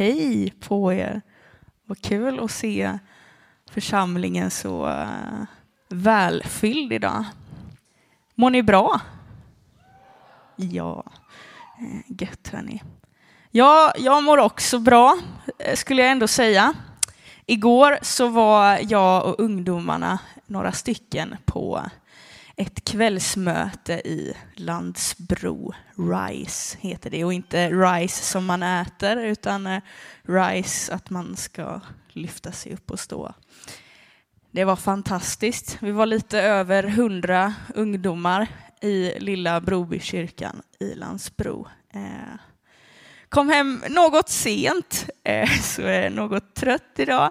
hej på er. Vad kul att se församlingen så eh, välfylld idag. Mår ni bra? Ja, eh, gött hörni. Ja, jag mår också bra, eh, skulle jag ändå säga. Igår så var jag och ungdomarna, några stycken, på ett kvällsmöte i Landsbro. RISE heter det och inte RISE som man äter utan eh, RISE att man ska lyfta sig upp och stå. Det var fantastiskt. Vi var lite över hundra ungdomar i lilla Brobykyrkan i Landsbro. Eh, kom hem något sent, eh, så är något trött idag.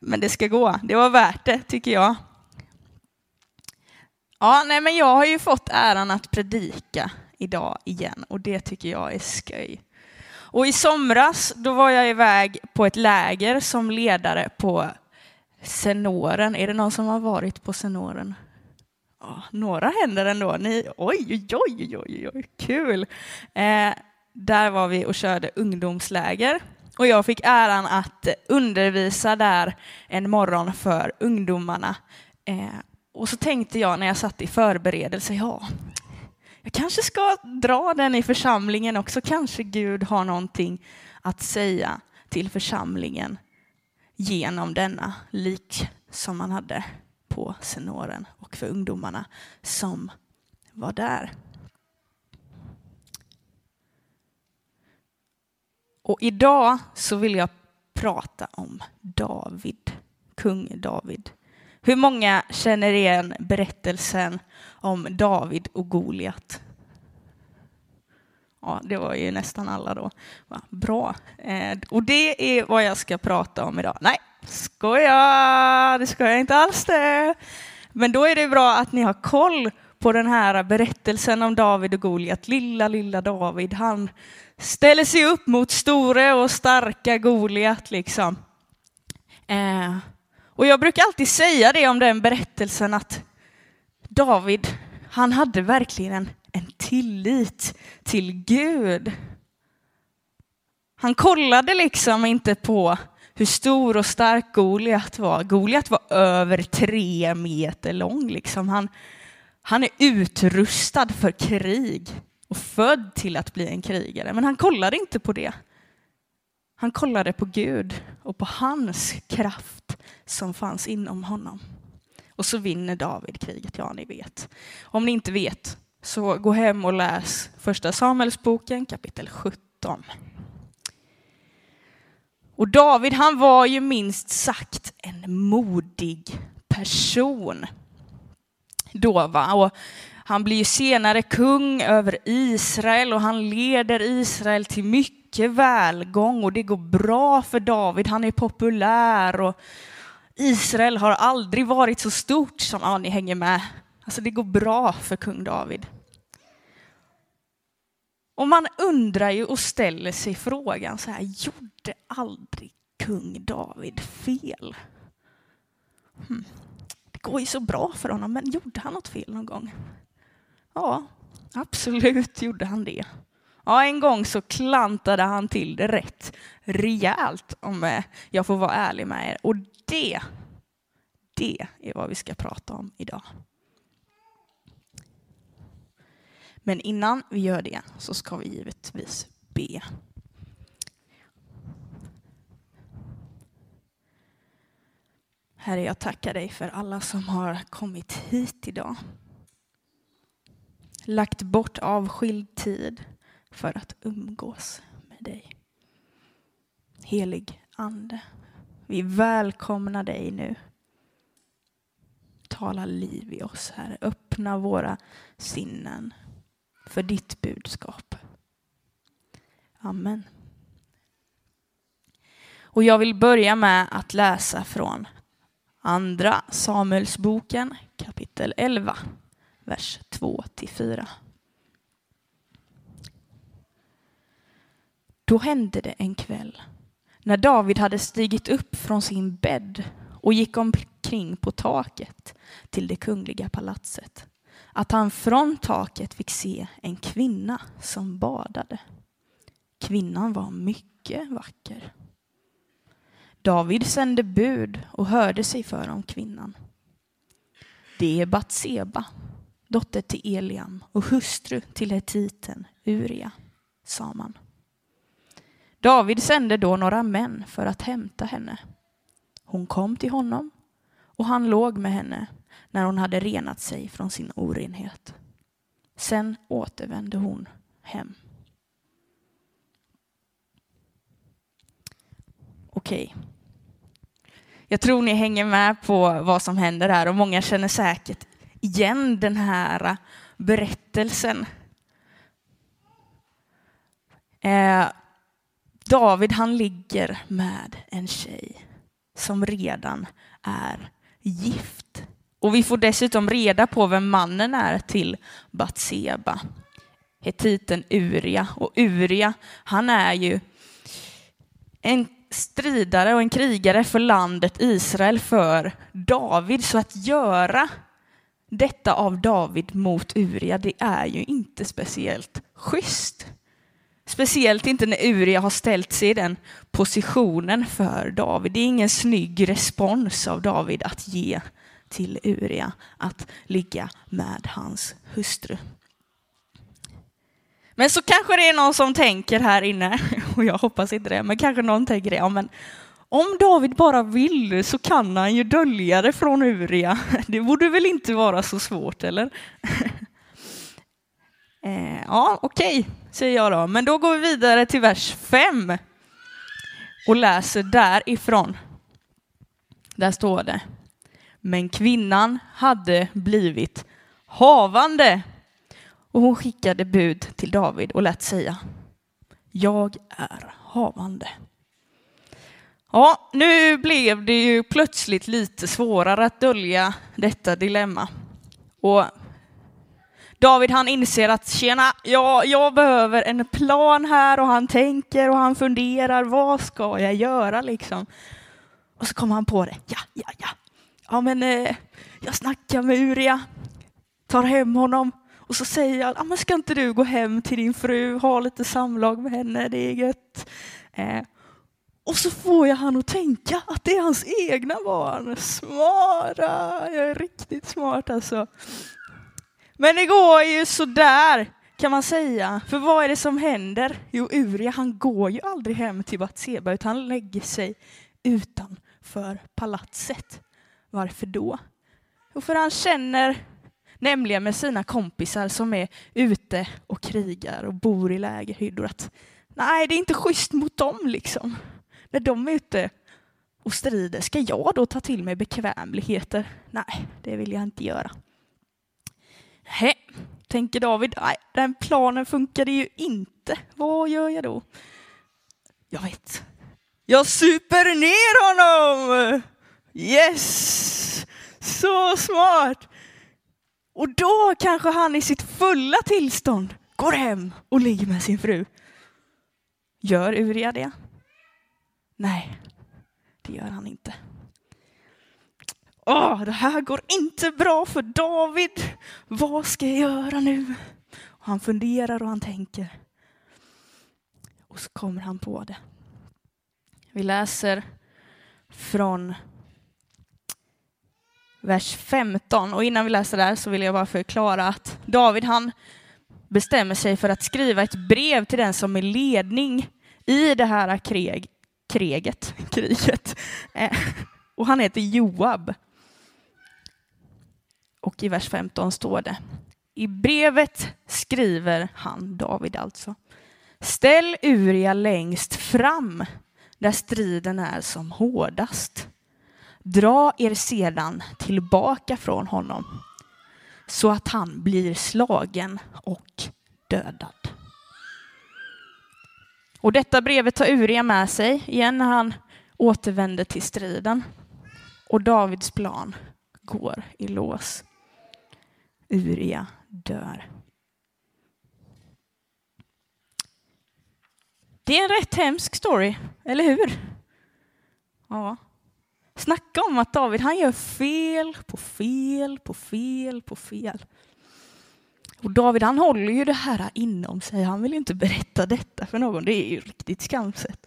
Men det ska gå. Det var värt det, tycker jag. Ja, nej, men jag har ju fått äran att predika idag igen och det tycker jag är sköj. Och i somras då var jag iväg på ett läger som ledare på Senoren. Är det någon som har varit på Senoren? Ja, några händer ändå. Ni, oj, oj, oj, oj, oj, kul! Eh, där var vi och körde ungdomsläger och jag fick äran att undervisa där en morgon för ungdomarna. Eh, och så tänkte jag när jag satt i förberedelse, ja, jag kanske ska dra den i församlingen också. Kanske Gud har någonting att säga till församlingen genom denna lik som man hade på senoren och för ungdomarna som var där. Och idag så vill jag prata om David, kung David. Hur många känner igen berättelsen om David och Goliat? Ja, det var ju nästan alla då. Bra. Eh, och det är vad jag ska prata om idag. Nej, skoja! Det ska jag inte alls det. Men då är det bra att ni har koll på den här berättelsen om David och Goliat. Lilla, lilla David, han ställer sig upp mot store och starka Goliat liksom. Eh, och jag brukar alltid säga det om den berättelsen att David, han hade verkligen en, en tillit till Gud. Han kollade liksom inte på hur stor och stark Goliat var. Goliat var över tre meter lång. Liksom. Han, han är utrustad för krig och född till att bli en krigare. Men han kollade inte på det. Han kollade på Gud och på hans kraft som fanns inom honom. Och så vinner David kriget, ja ni vet. Om ni inte vet så gå hem och läs första Samuelsboken kapitel 17. Och David han var ju minst sagt en modig person. Då va? Och han blir ju senare kung över Israel och han leder Israel till mycket mycket välgång och det går bra för David. Han är populär och Israel har aldrig varit så stort som, ja ni hänger med. Alltså det går bra för kung David. Och man undrar ju och ställer sig frågan så här, gjorde aldrig kung David fel? Hmm. Det går ju så bra för honom, men gjorde han något fel någon gång? Ja, absolut gjorde han det. Ja, en gång så klantade han till det rätt rejält om eh, jag får vara ärlig med er. Och det, det är vad vi ska prata om idag. Men innan vi gör det så ska vi givetvis be. Herre, jag tackar dig för alla som har kommit hit idag. Lagt bort avskild tid för att umgås med dig. Helig Ande, vi välkomnar dig nu. Tala liv i oss, Herre. Öppna våra sinnen för ditt budskap. Amen. Och jag vill börja med att läsa från Andra Samuelsboken kapitel 11, vers 2-4. Då hände det en kväll när David hade stigit upp från sin bädd och gick omkring på taket till det kungliga palatset att han från taket fick se en kvinna som badade. Kvinnan var mycket vacker. David sände bud och hörde sig för om kvinnan. Det är Batseba, dotter till Eliam och hustru till hetiten Uria, sa man. David sände då några män för att hämta henne. Hon kom till honom och han låg med henne när hon hade renat sig från sin orenhet. Sen återvände hon hem. Okej. Jag tror ni hänger med på vad som händer här och många känner säkert igen den här berättelsen. Eh, David han ligger med en tjej som redan är gift. Och vi får dessutom reda på vem mannen är till Batseba. Hetiten Uria. Och Uria, han är ju en stridare och en krigare för landet Israel för David. Så att göra detta av David mot Uria, det är ju inte speciellt schysst. Speciellt inte när Uria har ställt sig i den positionen för David. Det är ingen snygg respons av David att ge till Uria att ligga med hans hustru. Men så kanske det är någon som tänker här inne, och jag hoppas inte det, men kanske någon tänker det, ja men om David bara vill så kan han ju dölja det från Uria. Det borde väl inte vara så svårt, eller? Eh, ja, okej, okay, säger jag då. Men då går vi vidare till vers 5 och läser därifrån. Där står det. Men kvinnan hade blivit havande och hon skickade bud till David och lät säga Jag är havande. Ja, nu blev det ju plötsligt lite svårare att dölja detta dilemma. Och David han inser att tjena, jag, jag behöver en plan här och han tänker och han funderar, vad ska jag göra liksom? Och så kommer han på det, ja, ja, ja, ja men eh, jag snackar med Uria, tar hem honom och så säger jag, ja men ska inte du gå hem till din fru, ha lite samlag med henne, det är gött. Eh, och så får jag han att tänka att det är hans egna barn. Smara, jag är riktigt smart alltså. Men det går ju sådär kan man säga. För vad är det som händer? Jo, Uria han går ju aldrig hem till Batseba utan han lägger sig utanför palatset. Varför då? Jo, för han känner nämligen med sina kompisar som är ute och krigar och bor i lägerhyddor att nej, det är inte schysst mot dem liksom. När de är ute och strider, ska jag då ta till mig bekvämligheter? Nej, det vill jag inte göra. Hä, tänker David, nej, den planen funkade ju inte. Vad gör jag då? Jag vet. Jag super ner honom! Yes! Så smart! Och då kanske han i sitt fulla tillstånd går hem och ligger med sin fru. Gör Uria det? Nej, det gör han inte. Åh, det här går inte bra för David. Vad ska jag göra nu? Och han funderar och han tänker. Och så kommer han på det. Vi läser från vers 15. Och innan vi läser där så vill jag bara förklara att David han bestämmer sig för att skriva ett brev till den som är ledning i det här krig, kriget, kriget. Och han heter Joab. Och i vers 15 står det, i brevet skriver han, David alltså, ställ Uria längst fram där striden är som hårdast. Dra er sedan tillbaka från honom så att han blir slagen och dödad. Och detta brevet tar Uria med sig igen när han återvänder till striden. Och Davids plan går i lås. Uria dör. Det är en rätt hemsk story, eller hur? Ja. Snacka om att David han gör fel på fel på fel på fel. Och David han håller ju det här inom sig. Han vill inte berätta detta för någon. Det är ju riktigt skamset.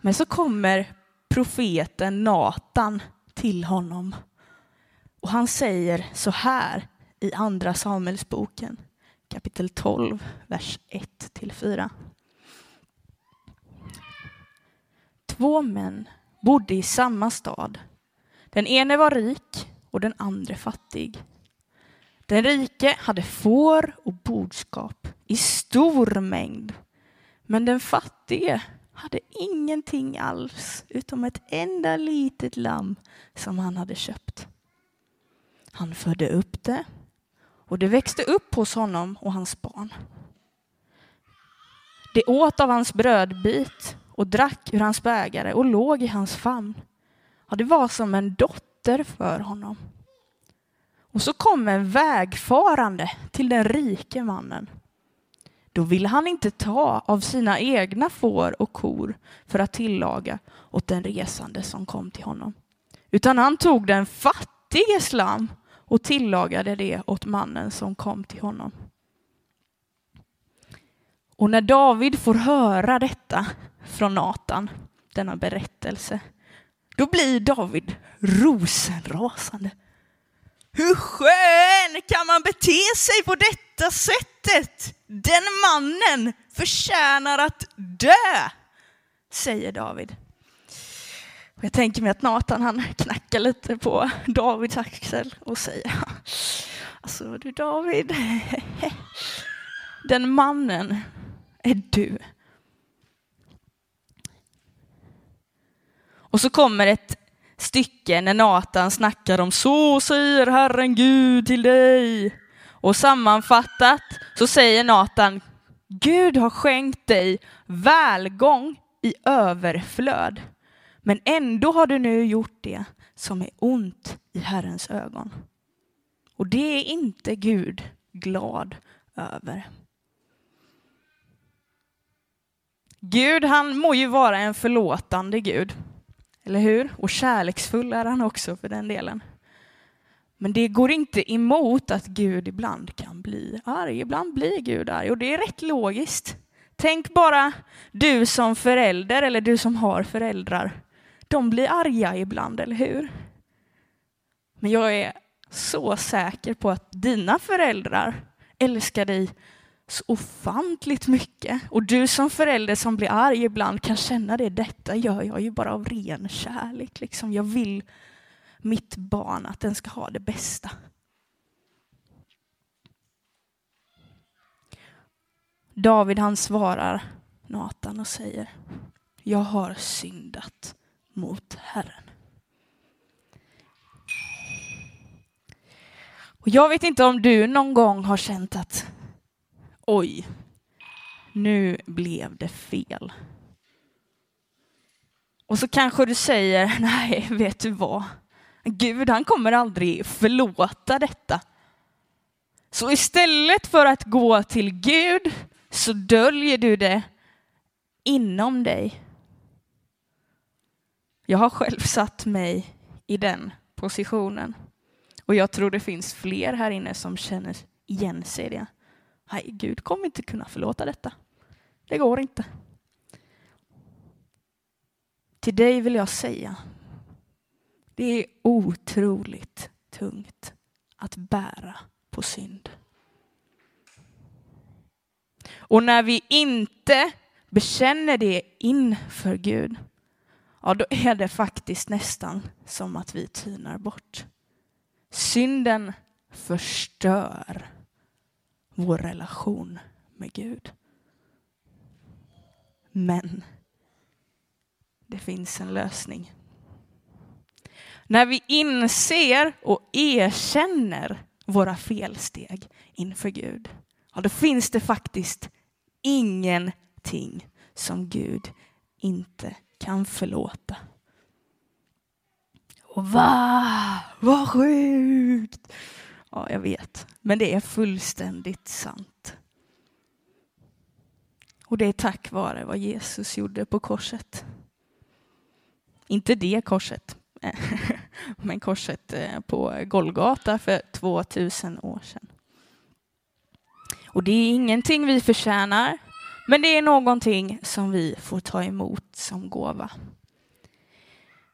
Men så kommer profeten Natan till honom. Och han säger så här i Andra Samuelsboken kapitel 12, vers 1-4. Två män bodde i samma stad. Den ene var rik och den andra fattig. Den rike hade får och boskap i stor mängd. Men den fattige hade ingenting alls utom ett enda litet lamm som han hade köpt. Han födde upp det och det växte upp hos honom och hans barn. Det åt av hans brödbit och drack ur hans bägare och låg i hans famn. Ja, det var som en dotter för honom. Och så kom en vägfarande till den rike mannen. Då ville han inte ta av sina egna får och kor för att tillaga åt den resande som kom till honom. Utan han tog den fattiges lamm och tillagade det åt mannen som kom till honom. Och när David får höra detta från Natan, denna berättelse, då blir David rosenrasande. Hur skön kan man bete sig på detta sättet? Den mannen förtjänar att dö, säger David. Jag tänker mig att Nathan han knackar lite på Davids axel och säger Alltså du David, den mannen är du. Och så kommer ett stycke när Nathan snackar om så säger Herren Gud till dig. Och sammanfattat så säger Nathan Gud har skänkt dig välgång i överflöd. Men ändå har du nu gjort det som är ont i Herrens ögon. Och det är inte Gud glad över. Gud, han må ju vara en förlåtande Gud. Eller hur? Och kärleksfull är han också för den delen. Men det går inte emot att Gud ibland kan bli arg. Ibland blir Gud arg och det är rätt logiskt. Tänk bara du som förälder eller du som har föräldrar. De blir arga ibland, eller hur? Men jag är så säker på att dina föräldrar älskar dig så ofantligt mycket. Och du som förälder som blir arg ibland kan känna det. Detta gör jag ju bara av ren kärlek. Liksom. Jag vill mitt barn att den ska ha det bästa. David han svarar Natan och säger Jag har syndat mot Herren. Och jag vet inte om du någon gång har känt att oj, nu blev det fel. Och så kanske du säger, nej, vet du vad? Gud, han kommer aldrig förlåta detta. Så istället för att gå till Gud så döljer du det inom dig. Jag har själv satt mig i den positionen. Och jag tror det finns fler här inne som känner igen sig i det. Nej, Gud kommer inte kunna förlåta detta. Det går inte. Till dig vill jag säga, det är otroligt tungt att bära på synd. Och när vi inte bekänner det inför Gud, ja då är det faktiskt nästan som att vi tynar bort. Synden förstör vår relation med Gud. Men det finns en lösning. När vi inser och erkänner våra felsteg inför Gud, ja, då finns det faktiskt ingenting som Gud inte kan förlåta. Och va, vad sjukt! Ja, jag vet, men det är fullständigt sant. Och det är tack vare vad Jesus gjorde på korset. Inte det korset, men korset eh, på Golgata för 2000 år sedan. Och det är ingenting vi förtjänar, men det är någonting som vi får ta emot som gåva.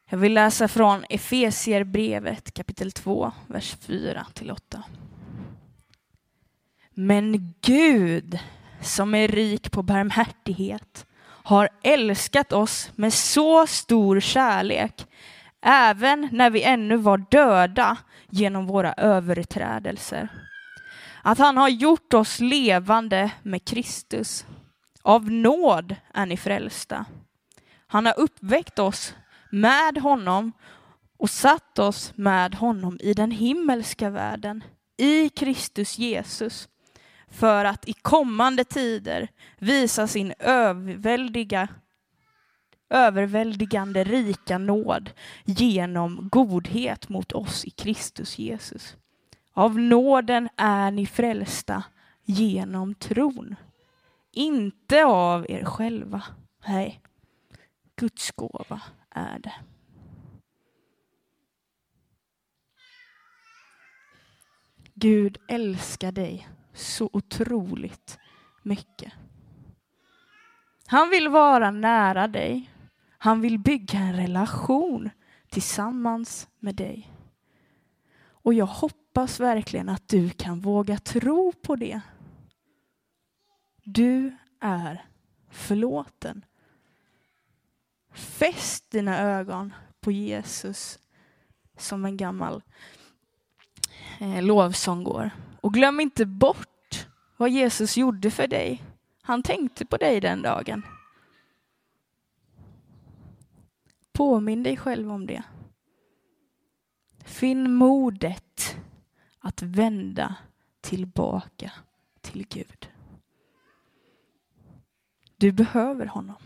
Jag vill läsa från Efesierbrevet kapitel 2, vers 4 till 8. Men Gud, som är rik på barmhärtighet, har älskat oss med så stor kärlek, även när vi ännu var döda genom våra överträdelser. Att han har gjort oss levande med Kristus. Av nåd är ni frälsta. Han har uppväckt oss med honom och satt oss med honom i den himmelska världen, i Kristus Jesus, för att i kommande tider visa sin överväldiga, överväldigande rika nåd genom godhet mot oss i Kristus Jesus. Av nåden är ni frälsta genom tron. Inte av er själva. Nej, Guds gåva är det. Gud älskar dig så otroligt mycket. Han vill vara nära dig. Han vill bygga en relation tillsammans med dig. Och jag hoppas verkligen att du kan våga tro på det. Du är förlåten. Fäst dina ögon på Jesus som en gammal eh, lovsång går. Och glöm inte bort vad Jesus gjorde för dig. Han tänkte på dig den dagen. Påminn dig själv om det. Finn modet att vända tillbaka till Gud. Du behöver honom.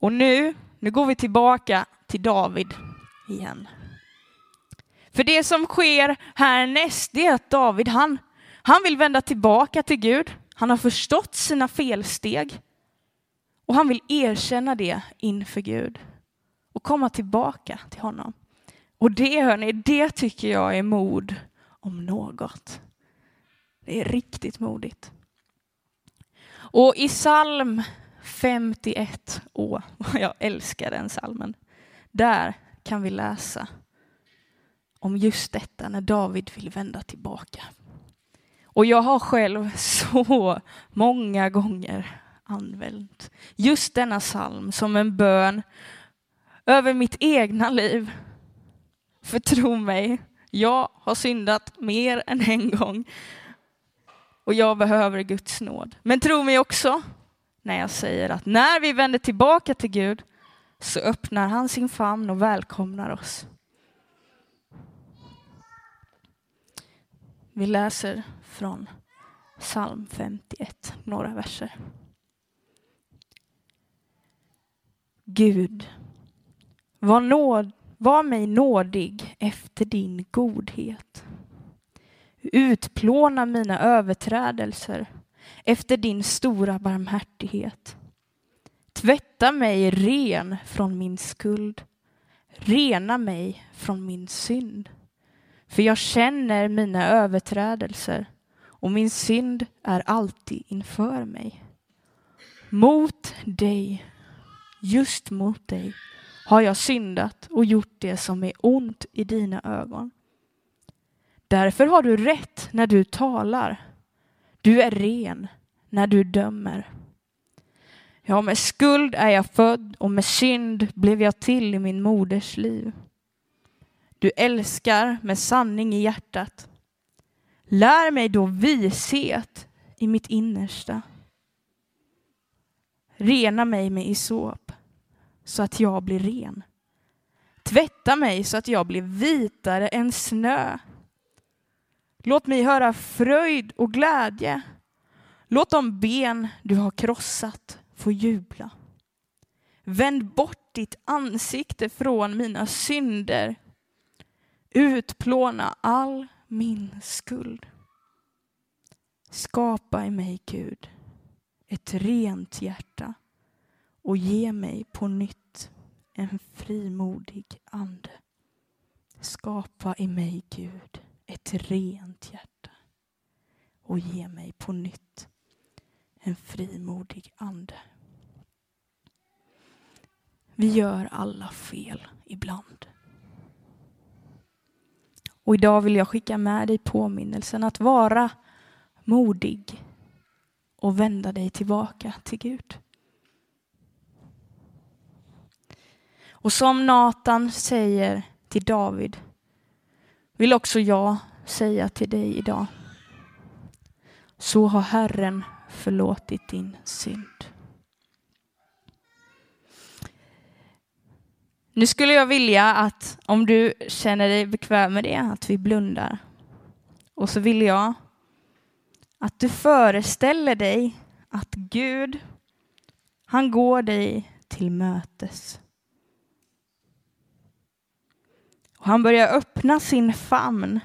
Och nu, nu går vi tillbaka till David igen. För det som sker härnäst är att David, han, han vill vända tillbaka till Gud. Han har förstått sina felsteg och han vill erkänna det inför Gud och komma tillbaka till honom. Och det, hörni, det tycker jag är mod om något. Det är riktigt modigt. Och i psalm 51, åh, jag älskar den salmen. Där kan vi läsa om just detta när David vill vända tillbaka. Och jag har själv så många gånger använt just denna psalm som en bön över mitt egna liv. För tro mig, jag har syndat mer än en gång och jag behöver Guds nåd. Men tro mig också när jag säger att när vi vänder tillbaka till Gud så öppnar han sin famn och välkomnar oss. Vi läser från psalm 51, några verser. Gud, var, nåd, var mig nådig efter din godhet. Utplåna mina överträdelser efter din stora barmhärtighet. Tvätta mig ren från min skuld. Rena mig från min synd. För jag känner mina överträdelser och min synd är alltid inför mig. Mot dig, just mot dig, har jag syndat och gjort det som är ont i dina ögon. Därför har du rätt när du talar. Du är ren när du dömer. Ja, med skuld är jag född och med synd blev jag till i min moders liv. Du älskar med sanning i hjärtat. Lär mig då vishet i mitt innersta. Rena mig med isop så att jag blir ren. Tvätta mig så att jag blir vitare än snö. Låt mig höra fröjd och glädje. Låt de ben du har krossat få jubla. Vänd bort ditt ansikte från mina synder. Utplåna all min skuld. Skapa i mig, Gud, ett rent hjärta och ge mig på nytt en frimodig ande. Skapa i mig, Gud, ett rent hjärta och ge mig på nytt en frimodig ande. Vi gör alla fel ibland. Och idag vill jag skicka med dig påminnelsen att vara modig och vända dig tillbaka till Gud. Och som Natan säger till David vill också jag säga till dig idag. Så har Herren förlåtit din synd. Nu skulle jag vilja att om du känner dig bekväm med det, att vi blundar. Och så vill jag att du föreställer dig att Gud, han går dig till mötes. Och han börjar öppna sin famn,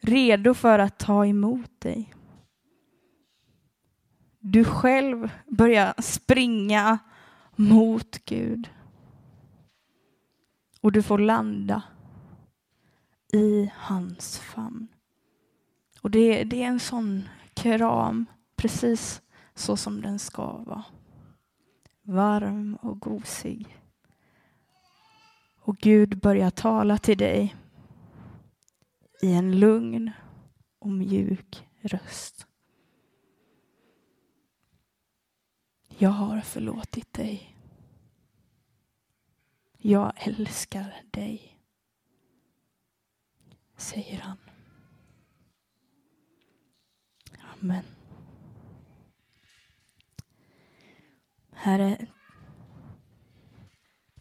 redo för att ta emot dig. Du själv börjar springa mot Gud. Och du får landa i hans famn. Och det, det är en sån kram, precis så som den ska vara. Varm och gosig. Och Gud börjar tala till dig i en lugn och mjuk röst. Jag har förlåtit dig. Jag älskar dig, säger han. Amen. Herre,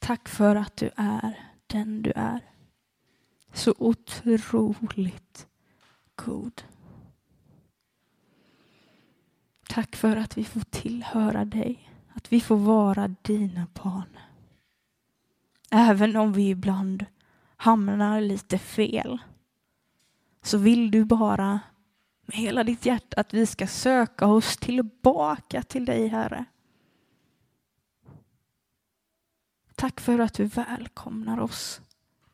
tack för att du är den du är. Så otroligt god. Tack för att vi får tillhöra dig, att vi får vara dina barn. Även om vi ibland hamnar lite fel så vill du bara med hela ditt hjärta att vi ska söka oss tillbaka till dig, Herre. Tack för att du välkomnar oss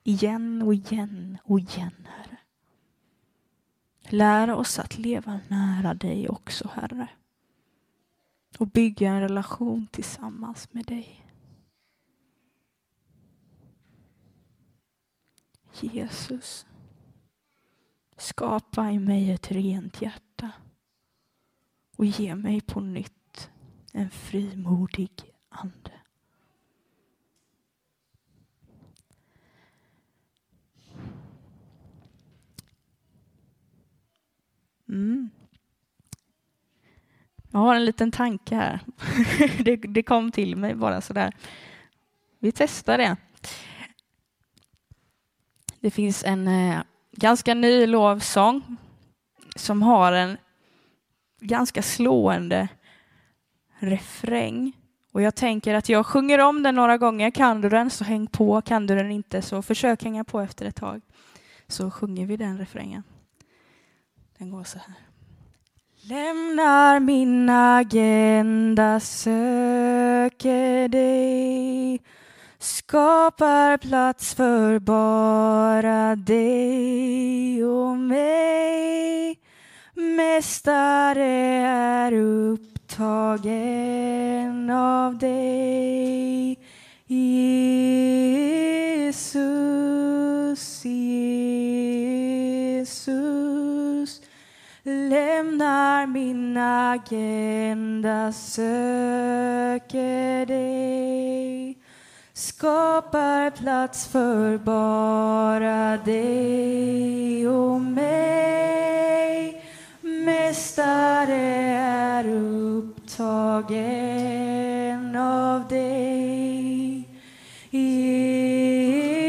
igen och igen och igen, Herre. Lär oss att leva nära dig också, Herre. Och bygga en relation tillsammans med dig. Jesus, skapa i mig ett rent hjärta och ge mig på nytt en frimodig ande. Mm. Jag har en liten tanke här. det, det kom till mig bara sådär. Vi testar det. Det finns en eh, ganska ny lovsång som har en ganska slående refräng. Och jag tänker att jag sjunger om den några gånger. Kan du den så häng på. Kan du den inte så försök hänga på efter ett tag. Så sjunger vi den refrängen. Den går så här. Lämnar min agenda, söker dig skapar plats för bara dig och mig. Mästare är upptagen av dig. Jesus, Jesus lämnar min agenda, söker dig skapar plats för bara dig och mig. Mästare är upptagen av dig. yeah.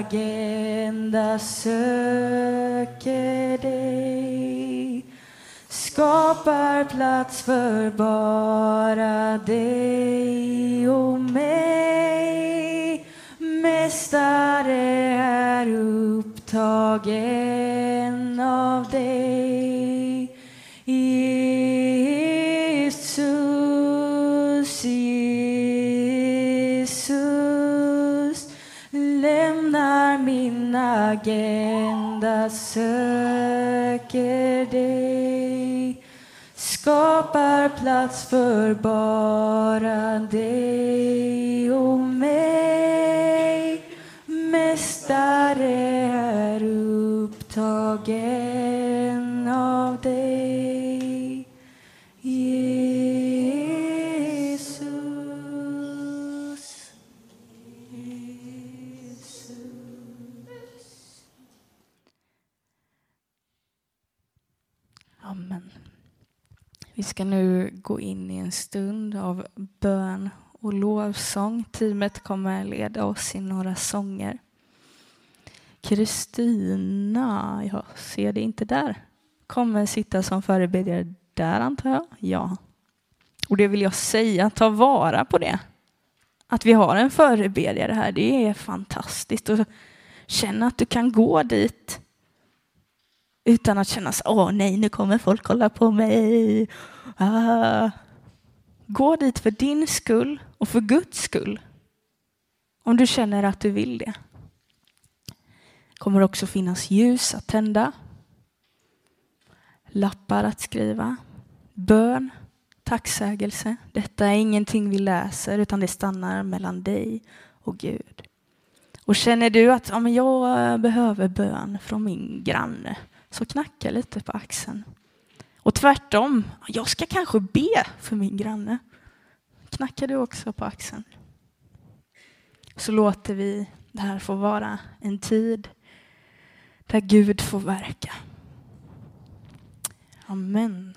Agenda, söker dig. Skapar plats för bara dig och mig. Mästare är upptagen. Agenda, söker dig. Skapar plats för bara dig och mig. Mästare är upptagen. En stund av bön och lovsång. Teamet kommer leda oss i några sånger. Kristina, jag ser det inte där, kommer sitta som förebedjare där antar jag. Ja. Och det vill jag säga, ta vara på det. Att vi har en förebedjare här, det är fantastiskt. Och känna att du kan gå dit utan att känna så, åh nej, nu kommer folk kolla på mig. Ah. Gå dit för din skull och för Guds skull. Om du känner att du vill det. kommer också finnas ljus att tända. Lappar att skriva. Bön, tacksägelse. Detta är ingenting vi läser utan det stannar mellan dig och Gud. Och känner du att ja, men jag behöver bön från min granne så knacka lite på axeln. Och tvärtom, jag ska kanske be för min granne. Knackar du också på axeln? Så låter vi det här få vara en tid där Gud får verka. Amen.